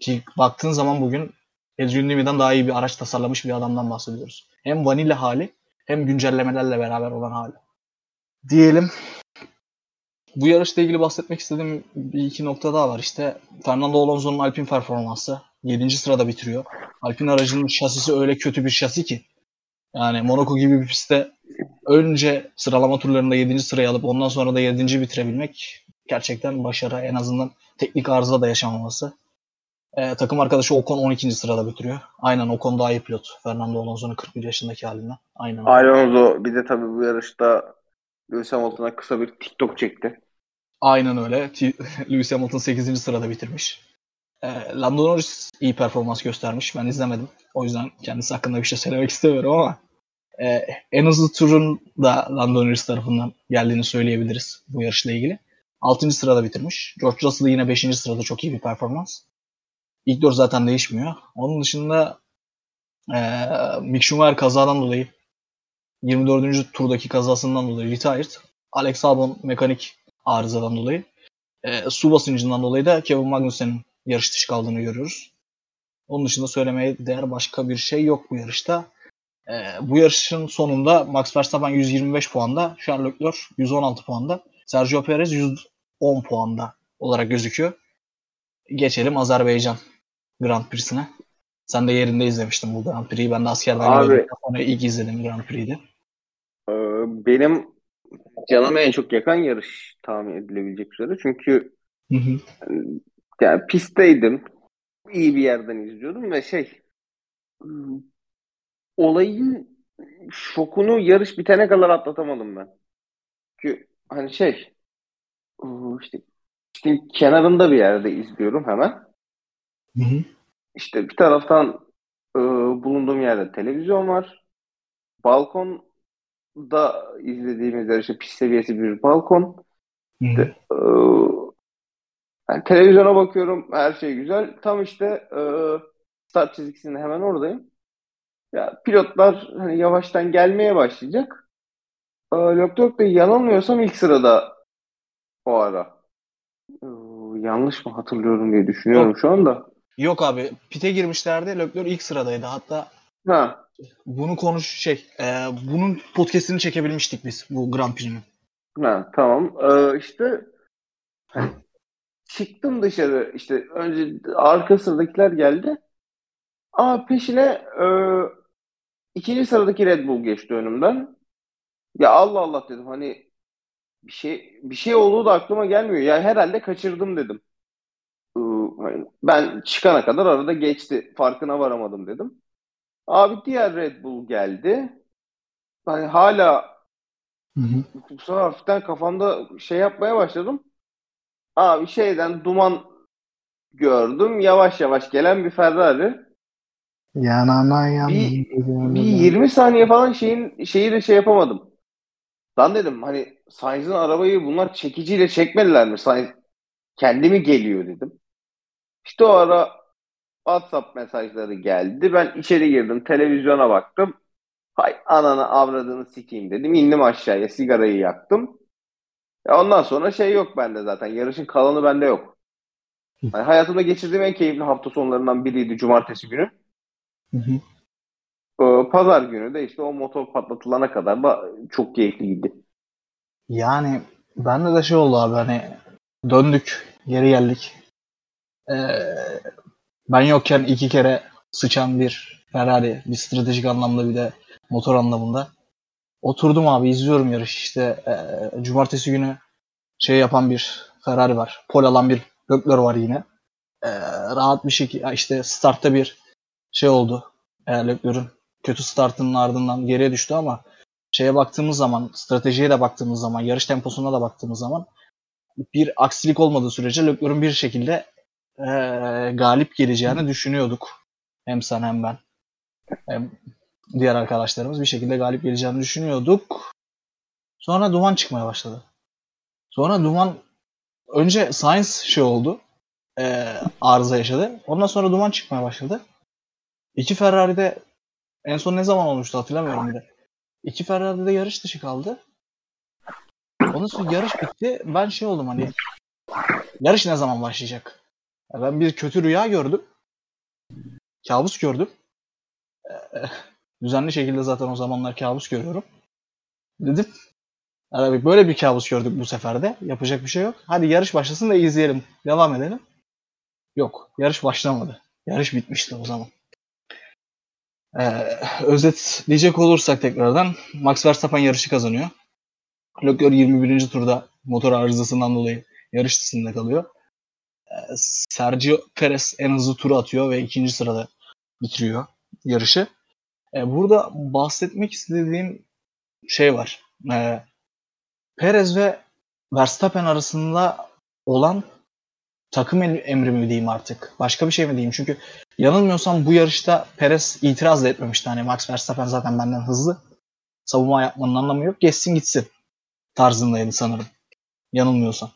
Ki baktığın zaman bugün Adrian Newey'den daha iyi bir araç tasarlamış bir adamdan bahsediyoruz. Hem vanilla hali hem güncellemelerle beraber olan hali. Diyelim bu yarışla ilgili bahsetmek istediğim bir iki nokta daha var. İşte Fernando Alonso'nun Alpine performansı 7. sırada bitiriyor. Alpine aracının şasisi öyle kötü bir şasi ki yani Monaco gibi bir pistte önce sıralama turlarında 7. sırayı alıp ondan sonra da 7. bitirebilmek gerçekten başarı. En azından teknik arıza da yaşamaması. Ee, takım arkadaşı Ocon 12. sırada bitiriyor. Aynen Ocon daha iyi pilot. Fernando Alonso'nun 41 yaşındaki halinden. Aynen. Alonso bir de tabii bu yarışta Lewis Hamilton'a kısa bir TikTok çekti. Aynen öyle. Lewis Hamilton 8. sırada bitirmiş. E, Lando Norris iyi performans göstermiş. Ben izlemedim. O yüzden kendisi hakkında bir şey söylemek istemiyorum ama e, en hızlı turun da Lando Norris tarafından geldiğini söyleyebiliriz bu yarışla ilgili. 6. sırada bitirmiş. George Russell yine 5. sırada çok iyi bir performans. İlk dört zaten değişmiyor. Onun dışında e, Mick Schumacher kazadan dolayı 24. turdaki kazasından dolayı retired. Alex Albon mekanik arızadan dolayı. E, su basıncından dolayı da Kevin Magnussen'in yarış dışı kaldığını görüyoruz. Onun dışında söylemeye değer başka bir şey yok bu yarışta. E, bu yarışın sonunda Max Verstappen 125 puanda, Charles Leclerc 116 puanda, Sergio Perez 110 puanda olarak gözüküyor. Geçelim Azerbaycan Grand Prix'sine. Sen de yerinde izlemiştin bu Grand Prix'yi. Ben de askerden Abi, sonra ilk izledim Grand Prix'di. E, benim canıma en çok yakan yarış tahmin edilebilecek üzere. Çünkü hı hı. yani pistteydim. İyi bir yerden izliyordum ve şey olayın şokunu yarış bitene kadar atlatamadım ben. Çünkü hani şey işte, işte kenarında bir yerde izliyorum hemen. Hı hı. İşte bir taraftan e, bulunduğum yerde televizyon var. Balkon da izlediğimiz yer işte pist seviyesi bir balkon. İşte, e, yani televizyona bakıyorum her şey güzel. Tam işte e, start çizgisinde hemen oradayım. Ya pilotlar hani yavaştan gelmeye başlayacak. E, Leclerc de yanılmıyorsam ilk sırada o ara. E, yanlış mı hatırlıyorum diye düşünüyorum Yok. şu anda. Yok abi pite girmişlerdi. Leclerc ilk sıradaydı. Hatta ha. Bunu konuş şey, e, bunun podcast'ini çekebilmiştik biz bu Grand Prix'nin. Ha, tamam. Ee, işte hani, çıktım dışarı işte önce arka sıradakiler geldi. Ama peşine e, ikinci sıradaki Red Bull geçti önümden. Ya Allah Allah dedim hani bir şey bir şey olduğu da aklıma gelmiyor. Ya herhalde kaçırdım dedim. Ee, ben çıkana kadar arada geçti. Farkına varamadım dedim. Abi diğer Red Bull geldi. Hani hala hı hı. hafiften kafamda şey yapmaya başladım. Abi şeyden duman gördüm. Yavaş yavaş gelen bir Ferrari. Yanana yan. Bir, bir 20 saniye falan şeyin şeyi de şey yapamadım. Lan dedim hani Sainz'ın arabayı bunlar çekiciyle çekmediler mi? Sainz kendi mi geliyor dedim. İşte o ara WhatsApp mesajları geldi. Ben içeri girdim, televizyona baktım. Hay ananı avradını sikeyim dedim. İndim aşağıya, sigarayı yaktım. Ya ondan sonra şey yok bende zaten. Yarışın kalanı bende yok. Yani hayatımda geçirdiğim en keyifli hafta sonlarından biriydi cumartesi günü. Hı hı. Ee, Pazar günü de işte o motor patlatılana kadar da çok keyifliydi. Yani bende de şey oldu abi hani döndük, geri geldik. Ee, ben yokken iki kere sıçan bir Ferrari, bir stratejik anlamda bir de motor anlamında. Oturdum abi izliyorum yarış işte e, cumartesi günü şey yapan bir Ferrari var. Pol alan bir Leclerc var yine. E, rahat bir şekilde işte startta bir şey oldu. E, kötü startının ardından geriye düştü ama şeye baktığımız zaman, stratejiye de baktığımız zaman, yarış temposuna da baktığımız zaman bir aksilik olmadığı sürece Leclerc'ün bir şekilde e, galip geleceğini düşünüyorduk. Hem sen hem ben. Hem diğer arkadaşlarımız bir şekilde galip geleceğini düşünüyorduk. Sonra duman çıkmaya başladı. Sonra duman önce Science şey oldu. E, arıza yaşadı. Ondan sonra duman çıkmaya başladı. İki Ferrari'de en son ne zaman olmuştu hatırlamıyorum bir de. İki Ferrari'de yarış dışı kaldı. Ondan sonra yarış bitti. Ben şey oldum hani yarış ne zaman başlayacak? Ya ben bir kötü rüya gördüm. Kabus gördüm. Ee, düzenli şekilde zaten o zamanlar kabus görüyorum. Dedim. Yani böyle bir kabus gördük bu sefer de. Yapacak bir şey yok. Hadi yarış başlasın da izleyelim. Devam edelim. Yok. Yarış başlamadı. Yarış bitmişti o zaman. Ee, özetleyecek olursak tekrardan Max Verstappen yarışı kazanıyor. Leclerc 21. turda motor arızasından dolayı yarış dışında kalıyor. Sergio Perez en hızlı turu atıyor ve ikinci sırada bitiriyor yarışı. Ee, burada bahsetmek istediğim şey var. Ee, Perez ve Verstappen arasında olan takım emri mi diyeyim artık? Başka bir şey mi diyeyim? Çünkü yanılmıyorsam bu yarışta Perez itiraz da etmemişti. Hani Max Verstappen zaten benden hızlı. Savunma yapmanın anlamı yok. Geçsin gitsin tarzındaydı sanırım. Yanılmıyorsam.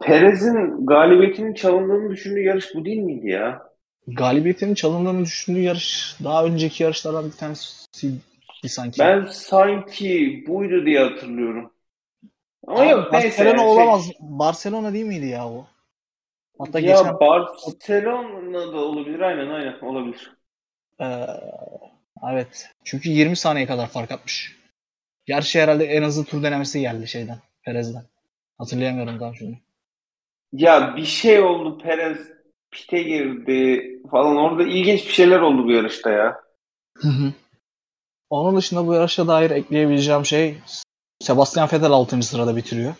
Perez'in galibiyetinin çalındığını düşündüğü yarış bu değil miydi ya? Galibiyetinin çalındığını düşündüğü yarış daha önceki yarışlardan bir tanesi sanki. Ben sanki buydu diye hatırlıyorum. Ama Abi, yok neyse. Barcelona yani olamaz. Şey, Barcelona değil miydi ya o? Hatta ya geçen Barcelona da olabilir aynen aynen olabilir. Ee, evet. Çünkü 20 saniye kadar fark atmış. Gerçi herhalde en hızlı tur denemesi geldi şeyden. Perez'den. Hatırlayamıyorum daha şimdi. Ya bir şey oldu Perez pite girdi falan orada ilginç bir şeyler oldu bu yarışta ya. Onun dışında bu yarışa dair ekleyebileceğim şey Sebastian Vettel 6. sırada bitiriyor.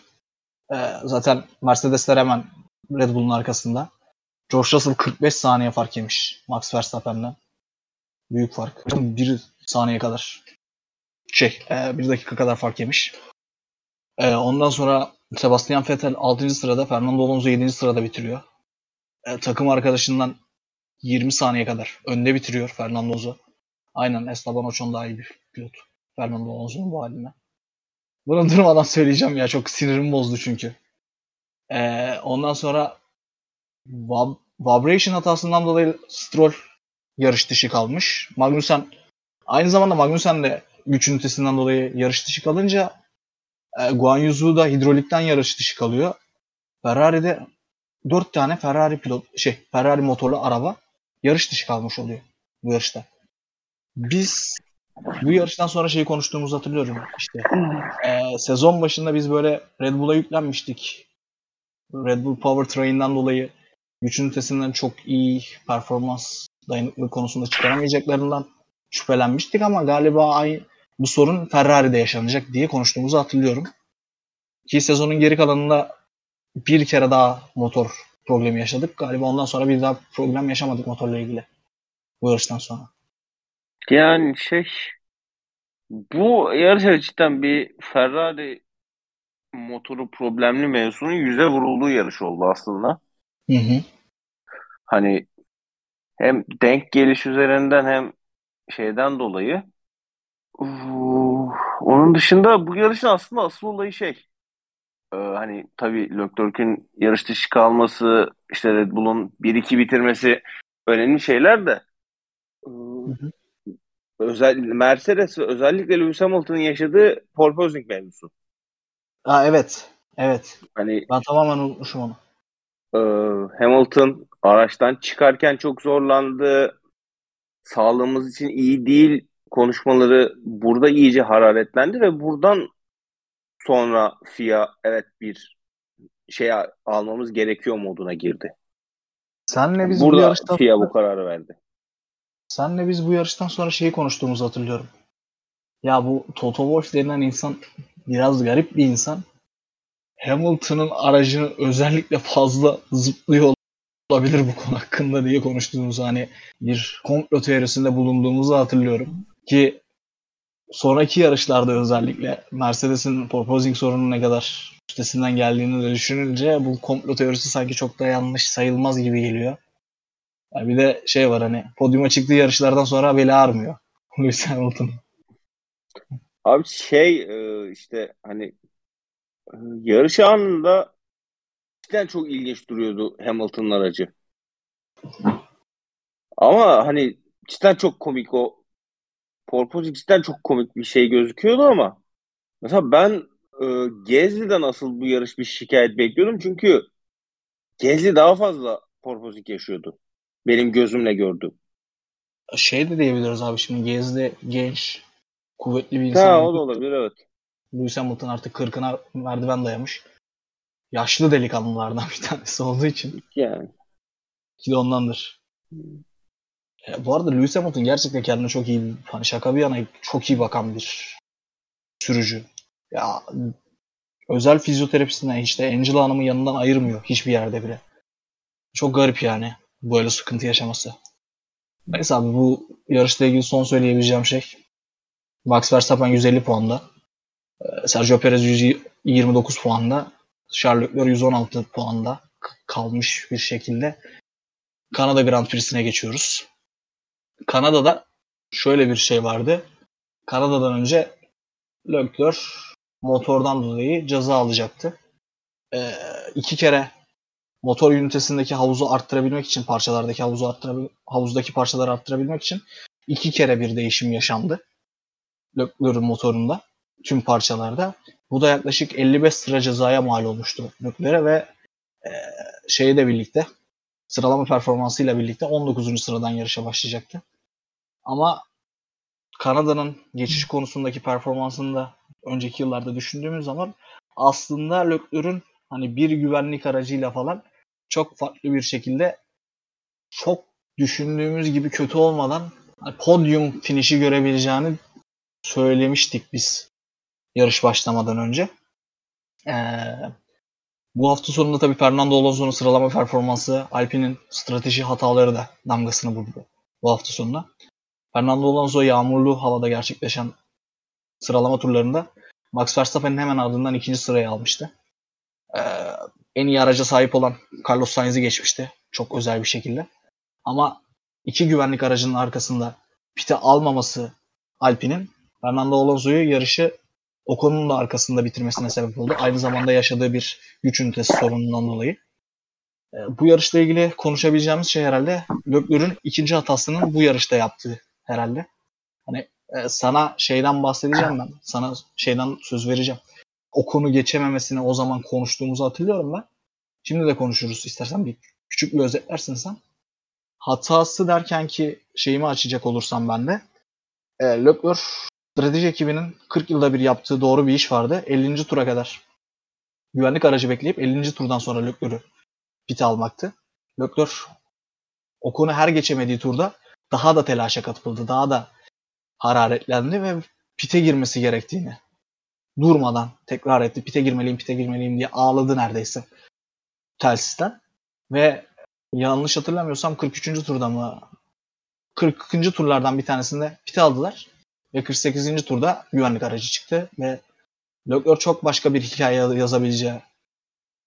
Ee, zaten Mercedesler hemen Red Bull'un arkasında. George Russell 45 saniye fark yemiş Max Verstappen'den. Büyük fark. Bir saniye kadar. Şey, e, bir dakika kadar fark yemiş. E, ondan sonra Sebastian Vettel 6. sırada, Fernando Alonso 7. sırada bitiriyor. E, takım arkadaşından 20 saniye kadar önde bitiriyor Fernando Alonso. Aynen Esteban Ocon daha iyi bir pilot. Fernando Alonso'nun bu haline. Bunu durmadan söyleyeceğim ya. Çok sinirimi bozdu çünkü. Ee, ondan sonra Vab Vibration hatasından dolayı Stroll yarış dışı kalmış. Magnussen aynı zamanda Magnussen de güç ünitesinden dolayı yarış dışı kalınca e, Guan Yuzu da hidrolikten yarış dışı kalıyor. Ferrari'de 4 tane Ferrari pilot şey Ferrari motorlu araba yarış dışı kalmış oluyor bu yarışta. Biz bu yarıştan sonra şeyi konuştuğumuzu hatırlıyorum. İşte e, sezon başında biz böyle Red Bull'a yüklenmiştik. Red Bull Powertrain'den dolayı güç ünitesinden çok iyi performans dayanıklı konusunda çıkaramayacaklarından şüphelenmiştik ama galiba ay, bu sorun Ferrari'de yaşanacak diye konuştuğumuzu hatırlıyorum. Ki sezonun geri kalanında bir kere daha motor problemi yaşadık. Galiba ondan sonra bir daha problem yaşamadık motorla ilgili. Bu yarıştan sonra. Yani şey bu yarış cidden bir Ferrari motoru problemli mevzunun yüze vurulduğu yarış oldu aslında. Hı hı. Hani hem denk geliş üzerinden hem şeyden dolayı. Onun dışında bu yarışın aslında asıl olayı şey. Ee, hani tabii Leclerc'in yarış dışı kalması, işte Red Bull'un 1-2 bitirmesi önemli şeyler de ee, özel Mercedes ve özellikle Lewis Hamilton'ın yaşadığı porpoising mevzusu. Ha evet. Evet. Hani Ben tamamen unutmuşum onu. e, Hamilton araçtan çıkarken çok zorlandı. Sağlığımız için iyi değil konuşmaları burada iyice hararetlendi ve buradan sonra FIA evet bir şey almamız gerekiyor moduna girdi. Senle biz Burada bu yarıştan FIA bu kararı verdi. senle biz bu yarıştan sonra şeyi konuştuğumuzu hatırlıyorum. Ya bu Toto Wolff denilen insan biraz garip bir insan. Hamilton'ın aracını özellikle fazla zıplıyor olabilir bu konu hakkında diye konuştuğumuz hani bir komplo teorisinde bulunduğumuzu hatırlıyorum. Ki sonraki yarışlarda özellikle Mercedes'in proposing sorunu ne kadar üstesinden geldiğini de düşününce bu komplo teorisi sanki çok da yanlış sayılmaz gibi geliyor. Yani bir de şey var hani podyuma çıktığı yarışlardan sonra beli ağrmıyor. Lewis Hamilton. Abi şey e, işte hani e, yarış anında cidden çok ilginç duruyordu Hamilton'ın aracı. Ama hani cidden çok komik o Porpoise cidden çok komik bir şey gözüküyordu ama mesela ben e, Gezli'den asıl bu yarış bir şikayet bekliyordum çünkü Gezli daha fazla Porpoise yaşıyordu. Benim gözümle gördüm. Şey de diyebiliriz abi şimdi Gezli genç, kuvvetli bir insan. Ha o da olabilir evet. Lewis Hamilton artık 40'ına merdiven dayamış. Yaşlı delikanlılardan bir tanesi olduğu için. Yani. Ki de ondandır. E, bu arada Lewis Hamilton gerçekten kendine çok iyi, hani şaka bir yana çok iyi bakan bir sürücü. Ya özel fizyoterapisine işte Angela Hanım'ın yanından ayırmıyor hiçbir yerde bile. Çok garip yani böyle sıkıntı yaşaması. Neyse abi bu yarışla ilgili son söyleyebileceğim şey. Max Verstappen 150 puanda. E, Sergio Perez 129 puanda. Charles Leclerc 116 puanda kalmış bir şekilde. Kanada Grand Prix'sine geçiyoruz. Kanada'da şöyle bir şey vardı. Kanada'dan önce Leclerc motordan dolayı ceza alacaktı. Ee, iki kere motor ünitesindeki havuzu arttırabilmek için parçalardaki havuzu arttırabil havuzdaki parçaları arttırabilmek için iki kere bir değişim yaşandı. Leclerc'in motorunda tüm parçalarda. Bu da yaklaşık 55 sıra cezaya mal olmuştu Leclerc'e ve e, şeyle birlikte sıralama performansıyla birlikte 19. sıradan yarışa başlayacaktı. Ama Kanada'nın geçiş konusundaki performansını da önceki yıllarda düşündüğümüz zaman aslında Leclerc'ün hani bir güvenlik aracıyla falan çok farklı bir şekilde çok düşündüğümüz gibi kötü olmadan hani podyum finişi görebileceğini söylemiştik biz yarış başlamadan önce. Ee, bu hafta sonunda tabii Fernando Alonso'nun sıralama performansı Alpine'in strateji hataları da damgasını vurdu bu hafta sonunda. Fernando Alonso yağmurlu havada gerçekleşen sıralama turlarında Max Verstappen'in hemen ardından ikinci sırayı almıştı. Ee, en iyi araca sahip olan Carlos Sainz'i geçmişti. Çok özel bir şekilde. Ama iki güvenlik aracının arkasında pite almaması Alpine'in Fernando Alonso'yu yarışı Ocon'un da arkasında bitirmesine sebep oldu. Aynı zamanda yaşadığı bir güç ünitesi sorunundan dolayı. Ee, bu yarışla ilgili konuşabileceğimiz şey herhalde Leclerc'ün ikinci hatasının bu yarışta yaptığı herhalde. Hani e, sana şeyden bahsedeceğim ben. Sana şeyden söz vereceğim. O konu geçememesini o zaman konuştuğumuzu hatırlıyorum ben. Şimdi de konuşuruz. İstersen bir küçük bir özetlersin sen. Hatası derken ki şeyimi açacak olursam ben de. E, Leclerc strateji ekibinin 40 yılda bir yaptığı doğru bir iş vardı. 50. tura kadar güvenlik aracı bekleyip 50. turdan sonra Leclerc'ü pit almaktı. Leclerc o konu her geçemediği turda daha da telaşa kapıldı. Daha da hararetlendi ve pite girmesi gerektiğini durmadan tekrar etti. Pite girmeliyim, pite girmeliyim diye ağladı neredeyse telsizden. Ve yanlış hatırlamıyorsam 43. turda mı 40. turlardan bir tanesinde pite aldılar. Ve 48. turda güvenlik aracı çıktı ve Leclerc çok başka bir hikaye yazabileceği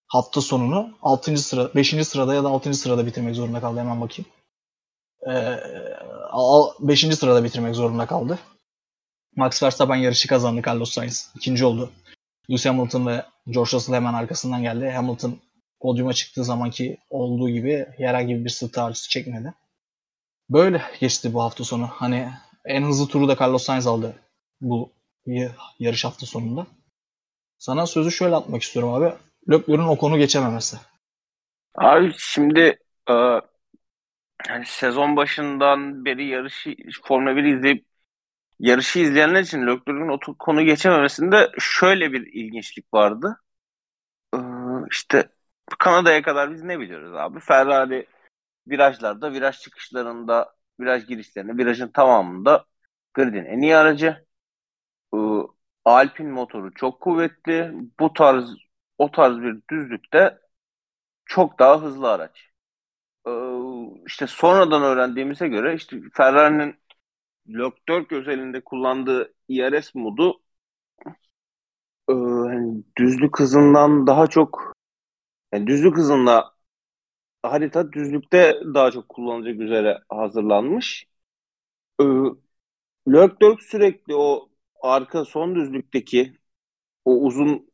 hafta sonunu 6. sıra 5. sırada ya da 6. sırada bitirmek zorunda kaldı hemen bakayım. 5. Ee, sırada bitirmek zorunda kaldı. Max Verstappen yarışı kazandı. Carlos Sainz ikinci oldu. Lewis Hamilton ve George Russell hemen arkasından geldi. Hamilton podyuma çıktığı zamanki olduğu gibi herhangi bir sırt ağrısı çekmedi. Böyle geçti bu hafta sonu. Hani en hızlı turu da Carlos Sainz aldı bu yarış hafta sonunda. Sana sözü şöyle atmak istiyorum abi. Leclerc'in o konu geçememesi. Abi şimdi e, yani sezon başından beri yarışı Formula 1 izleyip yarışı izleyenler için Leclerc'in o konu geçememesinde şöyle bir ilginçlik vardı. Ee, işte Kanada'ya kadar biz ne biliyoruz abi? Ferrari virajlarda, viraj çıkışlarında, viraj girişlerinde, virajın tamamında gridin en iyi aracı. Ee, Alpin motoru çok kuvvetli. Bu tarz o tarz bir düzlükte çok daha hızlı araç. Ee, işte sonradan öğrendiğimize göre işte Ferrari'nin Leclerc özelinde kullandığı IRS modu e, düzlük hızından daha çok yani düzlük hızında harita düzlükte daha çok kullanılacak üzere hazırlanmış. Ee, Leclerc sürekli o arka son düzlükteki o uzun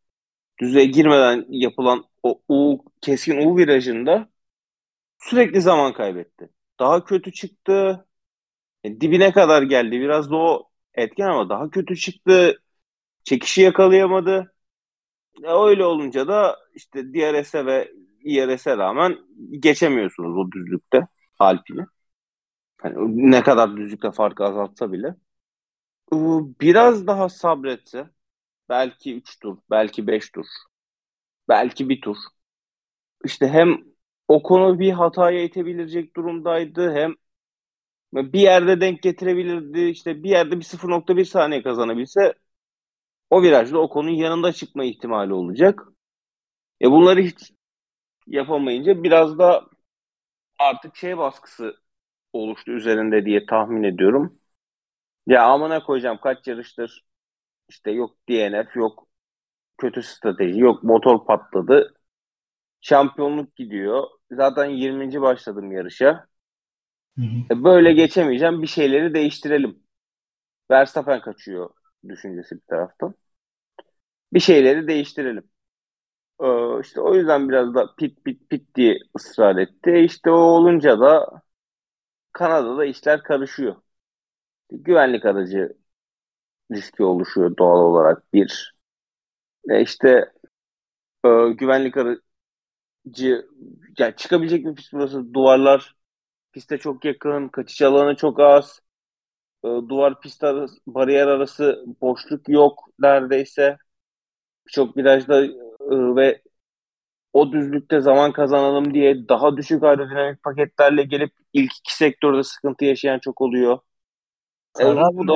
düzeye girmeden yapılan o U, keskin U virajında sürekli zaman kaybetti. Daha kötü çıktı. E, dibine kadar geldi. Biraz da o etken ama daha kötü çıktı. Çekişi yakalayamadı. E, öyle olunca da işte DRS'e ve IRS'e rağmen geçemiyorsunuz o düzlükte Alpini. Yani ne kadar düzlükte farkı azaltsa bile. Biraz daha sabretse belki 3 tur, belki 5 tur, belki bir tur. İşte hem o konu bir hataya itebilecek durumdaydı hem bir yerde denk getirebilirdi. İşte bir yerde bir 0.1 saniye kazanabilse o virajda o konunun yanında çıkma ihtimali olacak. E bunları hiç yapamayınca biraz da artık şey baskısı oluştu üzerinde diye tahmin ediyorum. Ya amına koyacağım kaç yarıştır işte yok DNF yok kötü strateji yok motor patladı. Şampiyonluk gidiyor. Zaten 20. başladım yarışa. Hı hı. E, böyle geçemeyeceğim bir şeyleri değiştirelim. Verstappen kaçıyor düşüncesi bir taraftan. Bir şeyleri değiştirelim. Ee, işte o yüzden biraz da pit pit pit diye ısrar etti. İşte o olunca da Kanada'da işler karışıyor. Güvenlik aracı riski oluşuyor doğal olarak bir. E işte e, güvenlik aracı yani çıkabilecek bir pist burası. Duvarlar piste çok yakın, kaçış alanı çok az. E, duvar pist arası, bariyer arası boşluk yok neredeyse. Çok virajda e, ve o düzlükte zaman kazanalım diye daha düşük aerodinamik paketlerle gelip ilk iki sektörde sıkıntı yaşayan çok oluyor. E, bu da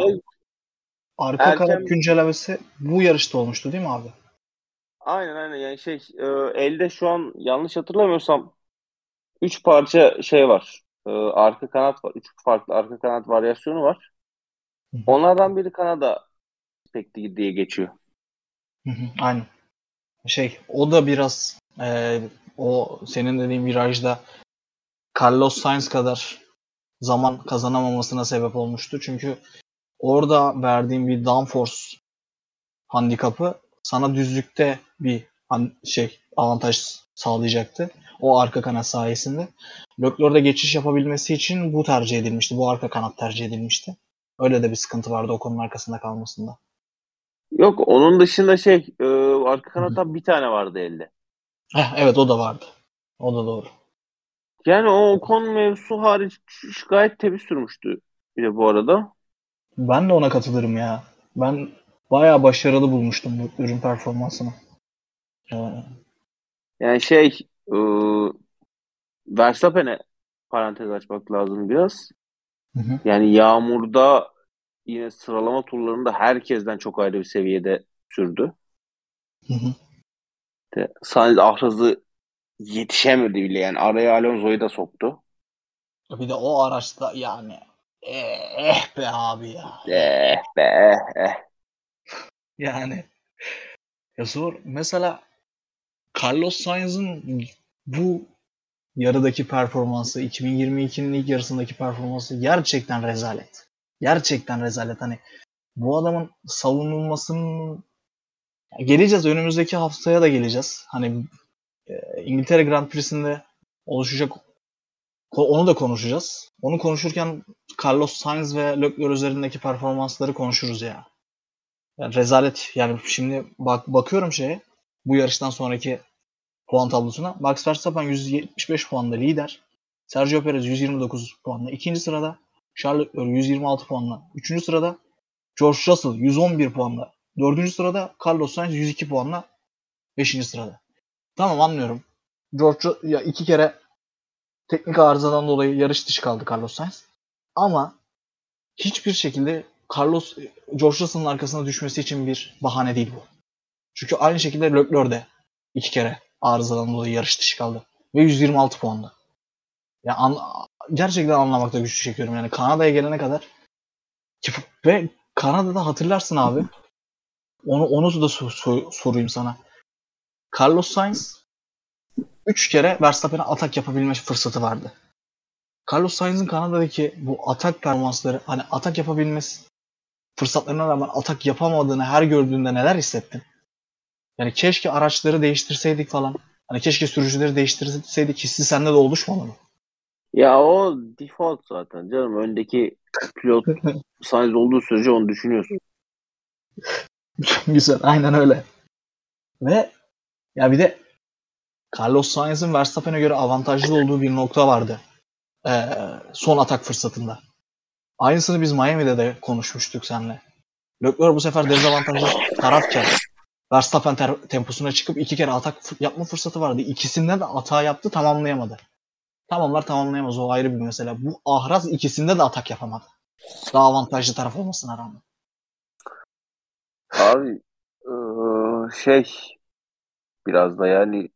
arka erken... kanat güncellemesi bu yarışta olmuştu değil mi abi? Aynen aynen yani şey e, elde şu an yanlış hatırlamıyorsam 3 parça şey var. E, arka kanat var. 3 farklı arka kanat varyasyonu var. Onlardan biri Kanada spekti diye geçiyor. Hı hı, aynen. Şey o da biraz e, o senin dediğin virajda Carlos Sainz kadar zaman kazanamamasına sebep olmuştu. Çünkü orada verdiğim bir downforce handikapı sana düzlükte bir şey avantaj sağlayacaktı. O arka kanat sayesinde. Leclerc'de geçiş yapabilmesi için bu tercih edilmişti. Bu arka kanat tercih edilmişti. Öyle de bir sıkıntı vardı o konunun arkasında kalmasında. Yok onun dışında şey e, arka kanattan bir tane vardı elde. Heh, evet o da vardı. O da doğru. Yani o konu mevzusu hariç gayet temiz sürmüştü bir de bu arada. Ben de ona katılırım ya. Ben bayağı başarılı bulmuştum bu ürün performansını. Ee... Yani şey e, Verstappen'e parantez açmak lazım biraz. Hı hı. Yani Yağmur'da yine sıralama turlarında herkesten çok ayrı bir seviyede sürdü. Hı hı. İşte Sainz Ahraz'ı yetişemedi bile yani araya Alonso'yu da soktu. Bir de o araçta yani eh, eh be abi ya. Eh be eh. eh. Yani ya zor. Mesela Carlos Sainz'ın bu yarıdaki performansı, 2022'nin ilk yarısındaki performansı gerçekten rezalet. Gerçekten rezalet. Hani bu adamın savunulmasının Geleceğiz. Önümüzdeki haftaya da geleceğiz. Hani e, İngiltere Grand Prix'sinde oluşacak onu da konuşacağız. Onu konuşurken Carlos Sainz ve Leclerc üzerindeki performansları konuşuruz ya. Yani rezalet. Yani şimdi bak bakıyorum şeye bu yarıştan sonraki puan tablosuna. Max Verstappen 175 puanla lider. Sergio Perez 129 puanla ikinci sırada. Charles Leclerc 126 puanla üçüncü sırada. George Russell 111 puanla dördüncü sırada. Carlos Sainz 102 puanla beşinci sırada. Tamam anlıyorum. George ya iki kere teknik arızadan dolayı yarış dışı kaldı Carlos Sainz. Ama hiçbir şekilde Carlos George Russell'ın arkasına düşmesi için bir bahane değil bu. Çünkü aynı şekilde Leclerc de iki kere arızadan dolayı yarış dışı kaldı. Ve 126 puanda. Ya an, gerçekten anlamakta güçlük çekiyorum. Yani Kanada'ya gelene kadar ve Kanada'da hatırlarsın abi. Onu onu da sor, sor, sorayım sana. Carlos Sainz 3 kere Verstappen'e atak yapabilme fırsatı vardı. Carlos Sainz'in Kanada'daki bu atak performansları hani atak yapabilmesi fırsatlarına rağmen atak yapamadığını her gördüğünde neler hissettin? Yani keşke araçları değiştirseydik falan. Hani keşke sürücüleri değiştirseydik hissi sende de oluşmadı mı? Ya o default zaten canım. Öndeki pilot Sainz olduğu sürece onu düşünüyorsun. Güzel. Aynen öyle. Ve ya bir de Carlos Sainz'in Verstappen'e göre avantajlı olduğu bir nokta vardı. Ee, son atak fırsatında. Aynısını biz Miami'de de konuşmuştuk seninle. Leclerc bu sefer dezavantajlı tarafken Verstappen temposuna çıkıp iki kere atak yapma fırsatı vardı. İkisinde de hata yaptı tamamlayamadı. Tamamlar tamamlayamaz o ayrı bir mesele. Bu Ahraz ikisinde de atak yapamadı. Daha avantajlı taraf olmasına rağmen. Abi şey biraz da yani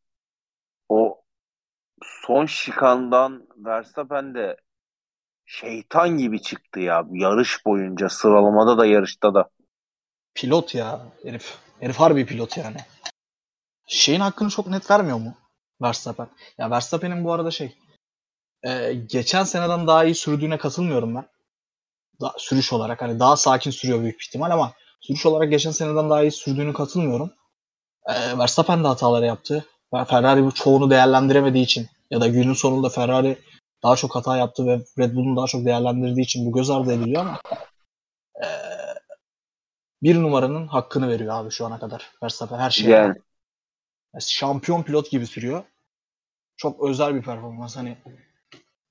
o son şikandan Verstappen de şeytan gibi çıktı ya yarış boyunca sıralamada da yarışta da. Pilot ya herif. Herif harbi pilot yani. Şeyin hakkını çok net vermiyor mu Verstappen? Ya Verstappen'in bu arada şey e, geçen seneden daha iyi sürdüğüne katılmıyorum ben. Da, sürüş olarak hani daha sakin sürüyor büyük ihtimal ama sürüş olarak geçen seneden daha iyi sürdüğünü katılmıyorum. E, Verstappen de hataları yaptı. Ferrari bu çoğunu değerlendiremediği için ya da günün sonunda Ferrari daha çok hata yaptı ve Red Bull'un daha çok değerlendirdiği için bu göz ardı ediliyor ama e, bir numaranın hakkını veriyor abi şu ana kadar Verstappen her şeye. Yani. Şampiyon pilot gibi sürüyor. Çok özel bir performans. Hani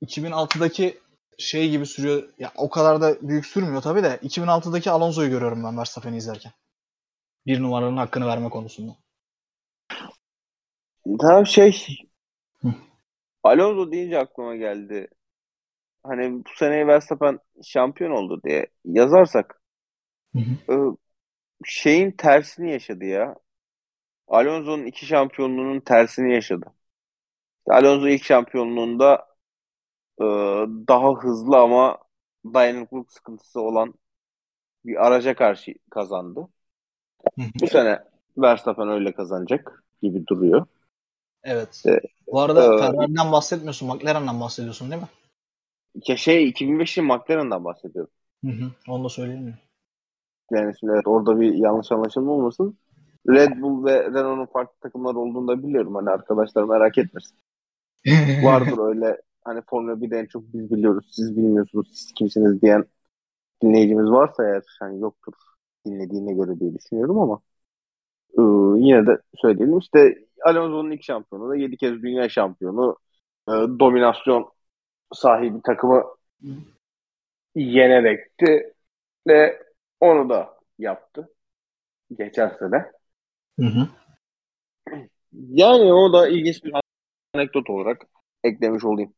2006'daki şey gibi sürüyor. Ya o kadar da büyük sürmüyor tabii de 2006'daki Alonso'yu görüyorum ben Verstappen'i izlerken. Bir numaranın hakkını verme konusunda. Tamam şey Hı. Alonso deyince aklıma geldi. Hani bu sene Verstappen şampiyon oldu diye yazarsak hı hı. şeyin tersini yaşadı ya. Alonso'nun iki şampiyonluğunun tersini yaşadı. Alonso ilk şampiyonluğunda e, daha hızlı ama dayanıklılık sıkıntısı olan bir araca karşı kazandı. Bu sene Verstappen öyle kazanacak gibi duruyor. Evet. Ee, Bu arada e, Ferrari'den bahsetmiyorsun, McLaren'dan bahsediyorsun değil mi? Ya şey 2005'li McLaren'dan bahsediyorum. Hı hı, onu da söyleyeyim mi? Yani şimdi evet orada bir yanlış anlaşılma olmasın. Red Bull ve Renault'un farklı takımlar olduğunu da biliyorum. Hani arkadaşlar merak etmesin. Vardır öyle hani Formula 1'de en çok biz biliyoruz, siz bilmiyorsunuz, siz kimsiniz diyen dinleyicimiz varsa eğer hani yoktur dinlediğine göre diye düşünüyorum ama e, yine de söyleyelim. İşte Alonso'nun ilk şampiyonu da 7 kez dünya şampiyonu e, dominasyon sahibi takımı yenerekti ve onu da yaptı geçen sene. Hı hı. Yani o da ilginç bir anekdot olarak eklemiş olayım.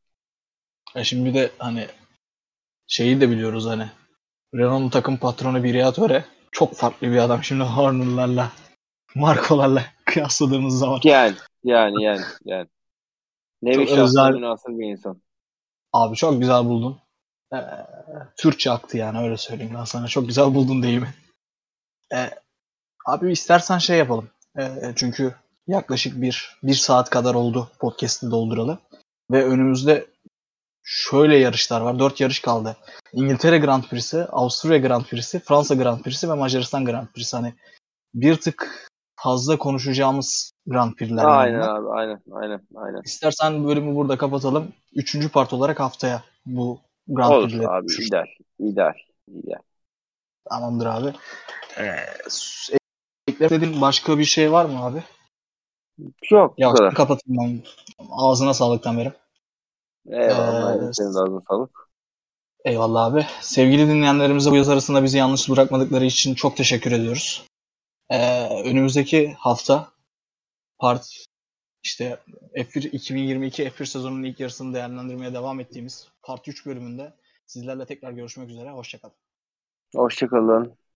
Ya şimdi bir de hani şeyi de biliyoruz hani Renault'un takım patronu Briatore çok farklı bir adam şimdi Horner'larla markalarla kıyasladığımız zaman. Yani yani yani yani. Nevi şahsına münasır bir insan. Abi çok güzel buldun. Ee, Türkçe aktı yani öyle söyleyeyim ben sana. Çok güzel buldun deyimi. Ee, abi istersen şey yapalım. Ee, çünkü yaklaşık bir, bir saat kadar oldu podcast'i dolduralı. Ve önümüzde şöyle yarışlar var. Dört yarış kaldı. İngiltere Grand Prix'si, Avusturya Grand Prix'si, Fransa Grand Prix'si ve Macaristan Grand Prix'si. Hani bir tık fazla konuşacağımız Grand Prix'ler. Aynen yani. abi aynen aynen aynen. İstersen bölümü burada kapatalım. Üçüncü part olarak haftaya bu Grand Olur Prix'leri abi konuşuruz. ideal. ideal. ideal. Tamamdır abi. Ee, istediğin başka bir şey var mı abi? Çok bu Yavaş kadar. kapatayım ben. Ağzına sağlık Tamer'im. Eyvallah. Ee. Senin de ağzına sağlık. Eyvallah abi. Sevgili dinleyenlerimize bu yaz arasında bizi yalnız bırakmadıkları için çok teşekkür ediyoruz. Ee, önümüzdeki hafta part işte F1 2022 F1 sezonunun ilk yarısını değerlendirmeye devam ettiğimiz part 3 bölümünde sizlerle tekrar görüşmek üzere. Hoşçakalın. Hoşçakalın.